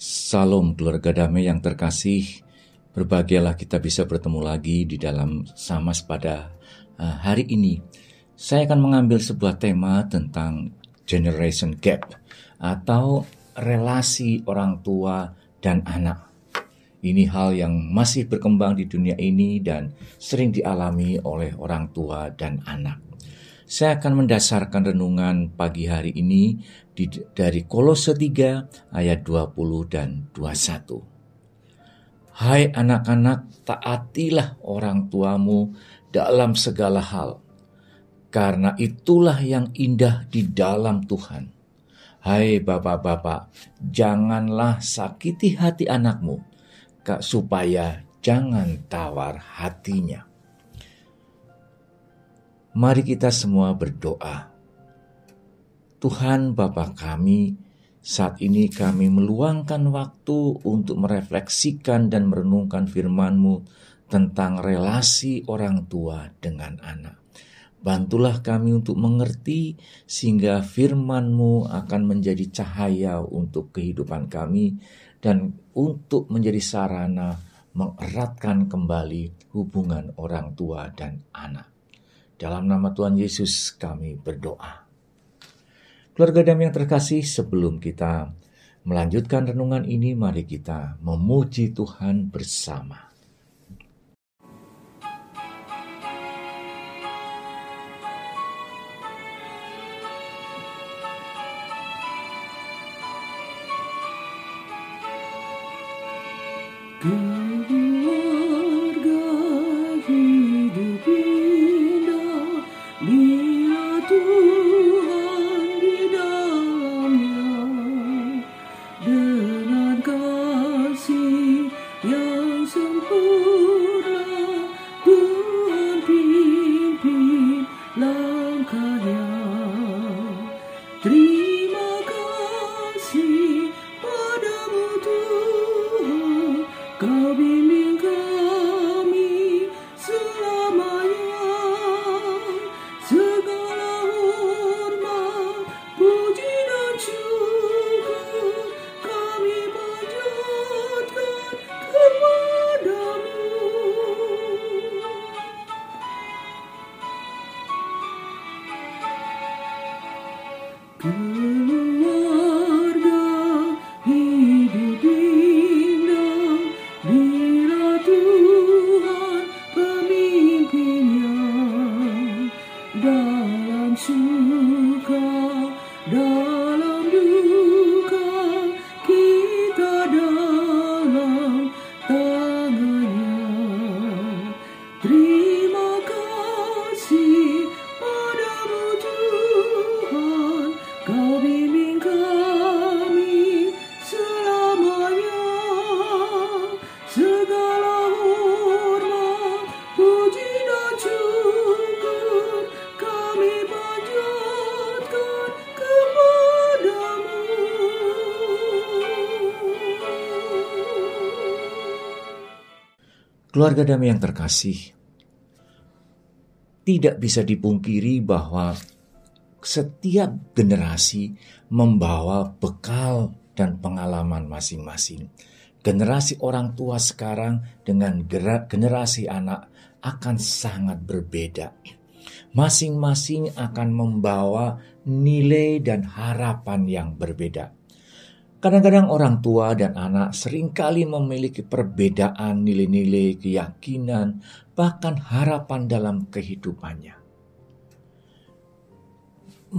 Salam keluarga damai yang terkasih. Berbahagialah kita bisa bertemu lagi di dalam Samas pada uh, hari ini. Saya akan mengambil sebuah tema tentang generation gap atau relasi orang tua dan anak. Ini hal yang masih berkembang di dunia ini dan sering dialami oleh orang tua dan anak. Saya akan mendasarkan renungan pagi hari ini di, dari Kolose 3 ayat 20 dan 21. Hai anak-anak, taatilah orang tuamu dalam segala hal, karena itulah yang indah di dalam Tuhan. Hai bapak-bapak, janganlah sakiti hati anakmu, supaya jangan tawar hatinya. Mari kita semua berdoa. Tuhan Bapa kami, saat ini kami meluangkan waktu untuk merefleksikan dan merenungkan firman-Mu tentang relasi orang tua dengan anak. Bantulah kami untuk mengerti sehingga firman-Mu akan menjadi cahaya untuk kehidupan kami dan untuk menjadi sarana mengeratkan kembali hubungan orang tua dan anak. Dalam nama Tuhan Yesus kami berdoa. Keluarga damai yang terkasih, sebelum kita melanjutkan renungan ini, mari kita memuji Tuhan bersama. Kabimin kami selamanya Segala hormat, puji dan syukur Kami panjatkan kepadamu Kepadamu Keluarga damai yang terkasih, tidak bisa dipungkiri bahwa setiap generasi membawa bekal dan pengalaman masing-masing. Generasi orang tua sekarang dengan generasi anak akan sangat berbeda. Masing-masing akan membawa nilai dan harapan yang berbeda. Kadang-kadang orang tua dan anak sering kali memiliki perbedaan nilai-nilai, keyakinan, bahkan harapan dalam kehidupannya.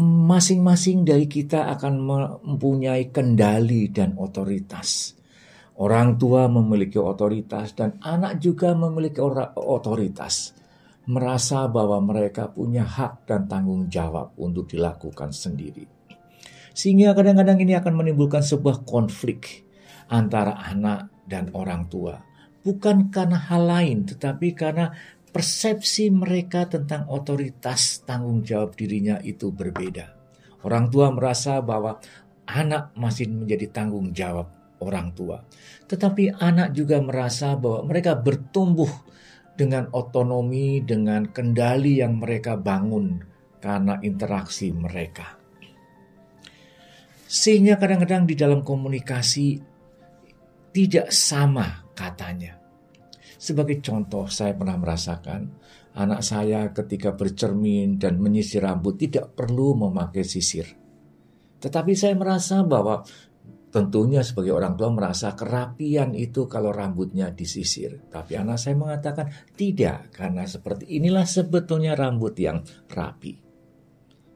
Masing-masing dari kita akan mempunyai kendali dan otoritas. Orang tua memiliki otoritas dan anak juga memiliki otoritas. Merasa bahwa mereka punya hak dan tanggung jawab untuk dilakukan sendiri. Sehingga kadang-kadang ini akan menimbulkan sebuah konflik antara anak dan orang tua. Bukan karena hal lain, tetapi karena persepsi mereka tentang otoritas tanggung jawab dirinya itu berbeda. Orang tua merasa bahwa anak masih menjadi tanggung jawab orang tua. Tetapi anak juga merasa bahwa mereka bertumbuh dengan otonomi, dengan kendali yang mereka bangun karena interaksi mereka. Sehingga kadang-kadang di dalam komunikasi tidak sama katanya. Sebagai contoh, saya pernah merasakan anak saya ketika bercermin dan menyisir rambut tidak perlu memakai sisir. Tetapi saya merasa bahwa tentunya sebagai orang tua merasa kerapian itu kalau rambutnya disisir. Tapi anak saya mengatakan tidak, karena seperti inilah sebetulnya rambut yang rapi.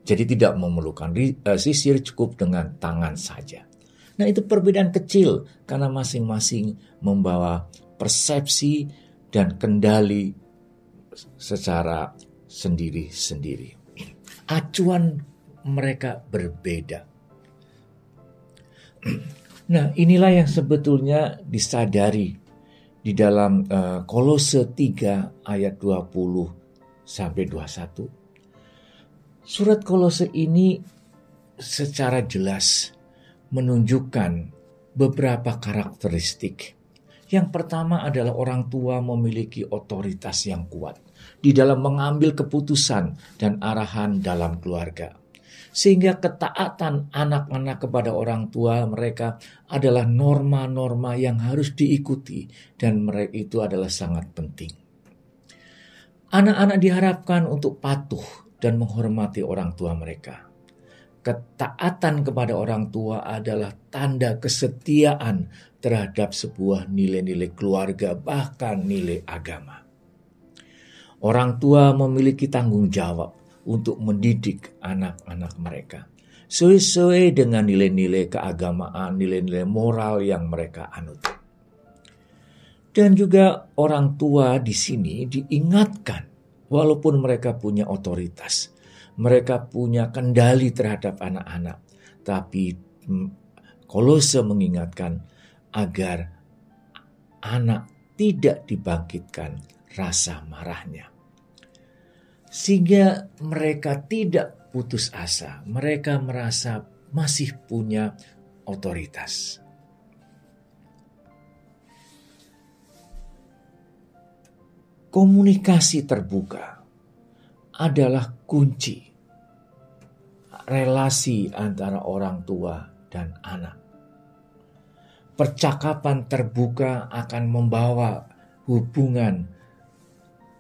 Jadi tidak memerlukan uh, sisir cukup dengan tangan saja. Nah itu perbedaan kecil karena masing-masing membawa persepsi dan kendali secara sendiri-sendiri. Acuan mereka berbeda. Nah, inilah yang sebetulnya disadari di dalam uh, Kolose 3 ayat 20 sampai 21 Surat Kolose ini secara jelas menunjukkan beberapa karakteristik. Yang pertama adalah orang tua memiliki otoritas yang kuat di dalam mengambil keputusan dan arahan dalam keluarga. Sehingga ketaatan anak-anak kepada orang tua mereka adalah norma-norma yang harus diikuti dan mereka itu adalah sangat penting. Anak-anak diharapkan untuk patuh dan menghormati orang tua mereka. Ketaatan kepada orang tua adalah tanda kesetiaan terhadap sebuah nilai-nilai keluarga, bahkan nilai agama. Orang tua memiliki tanggung jawab untuk mendidik anak-anak mereka sesuai dengan nilai-nilai keagamaan, nilai-nilai moral yang mereka anut. Dan juga orang tua di sini diingatkan Walaupun mereka punya otoritas, mereka punya kendali terhadap anak-anak, tapi mm, Kolose mengingatkan agar anak tidak dibangkitkan rasa marahnya. Sehingga mereka tidak putus asa, mereka merasa masih punya otoritas. Komunikasi terbuka adalah kunci relasi antara orang tua dan anak. Percakapan terbuka akan membawa hubungan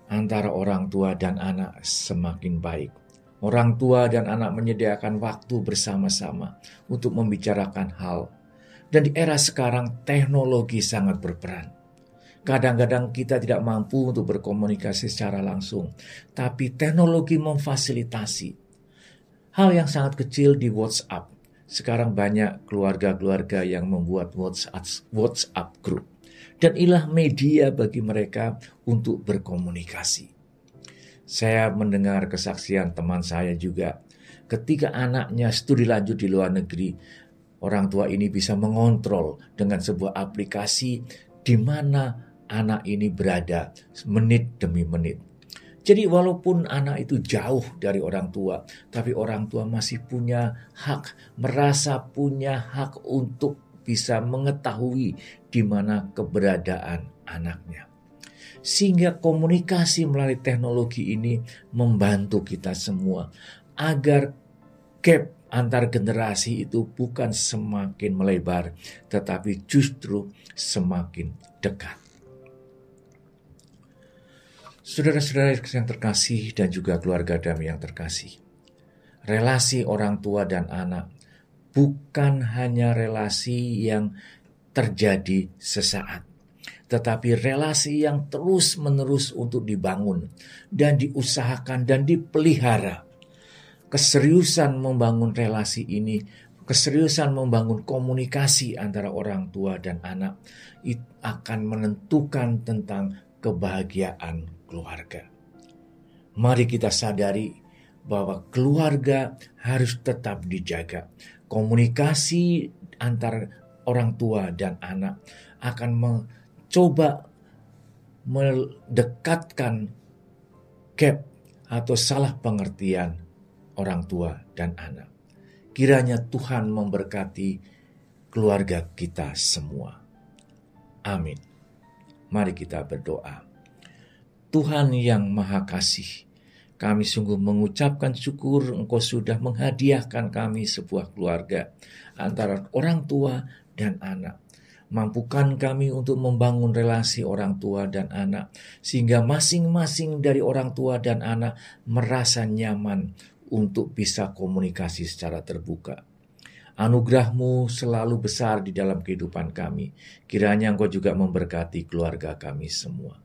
antara orang tua dan anak semakin baik. Orang tua dan anak menyediakan waktu bersama-sama untuk membicarakan hal. Dan di era sekarang teknologi sangat berperan Kadang-kadang kita tidak mampu untuk berkomunikasi secara langsung, tapi teknologi memfasilitasi. Hal yang sangat kecil di WhatsApp. Sekarang banyak keluarga-keluarga yang membuat WhatsApp, WhatsApp group. Dan inilah media bagi mereka untuk berkomunikasi. Saya mendengar kesaksian teman saya juga ketika anaknya studi lanjut di luar negeri, orang tua ini bisa mengontrol dengan sebuah aplikasi di mana anak ini berada menit demi menit. Jadi walaupun anak itu jauh dari orang tua, tapi orang tua masih punya hak, merasa punya hak untuk bisa mengetahui di mana keberadaan anaknya. Sehingga komunikasi melalui teknologi ini membantu kita semua agar gap antar generasi itu bukan semakin melebar, tetapi justru semakin dekat. Saudara-saudara yang terkasih dan juga keluarga damai yang terkasih. Relasi orang tua dan anak bukan hanya relasi yang terjadi sesaat, tetapi relasi yang terus-menerus untuk dibangun dan diusahakan dan dipelihara. Keseriusan membangun relasi ini, keseriusan membangun komunikasi antara orang tua dan anak akan menentukan tentang kebahagiaan keluarga. Mari kita sadari bahwa keluarga harus tetap dijaga. Komunikasi antar orang tua dan anak akan mencoba mendekatkan gap atau salah pengertian orang tua dan anak. Kiranya Tuhan memberkati keluarga kita semua. Amin. Mari kita berdoa. Tuhan yang Maha Kasih, kami sungguh mengucapkan syukur Engkau sudah menghadiahkan kami sebuah keluarga antara orang tua dan anak. Mampukan kami untuk membangun relasi orang tua dan anak, sehingga masing-masing dari orang tua dan anak merasa nyaman untuk bisa komunikasi secara terbuka. Anugerahmu selalu besar di dalam kehidupan kami. Kiranya Engkau juga memberkati keluarga kami semua.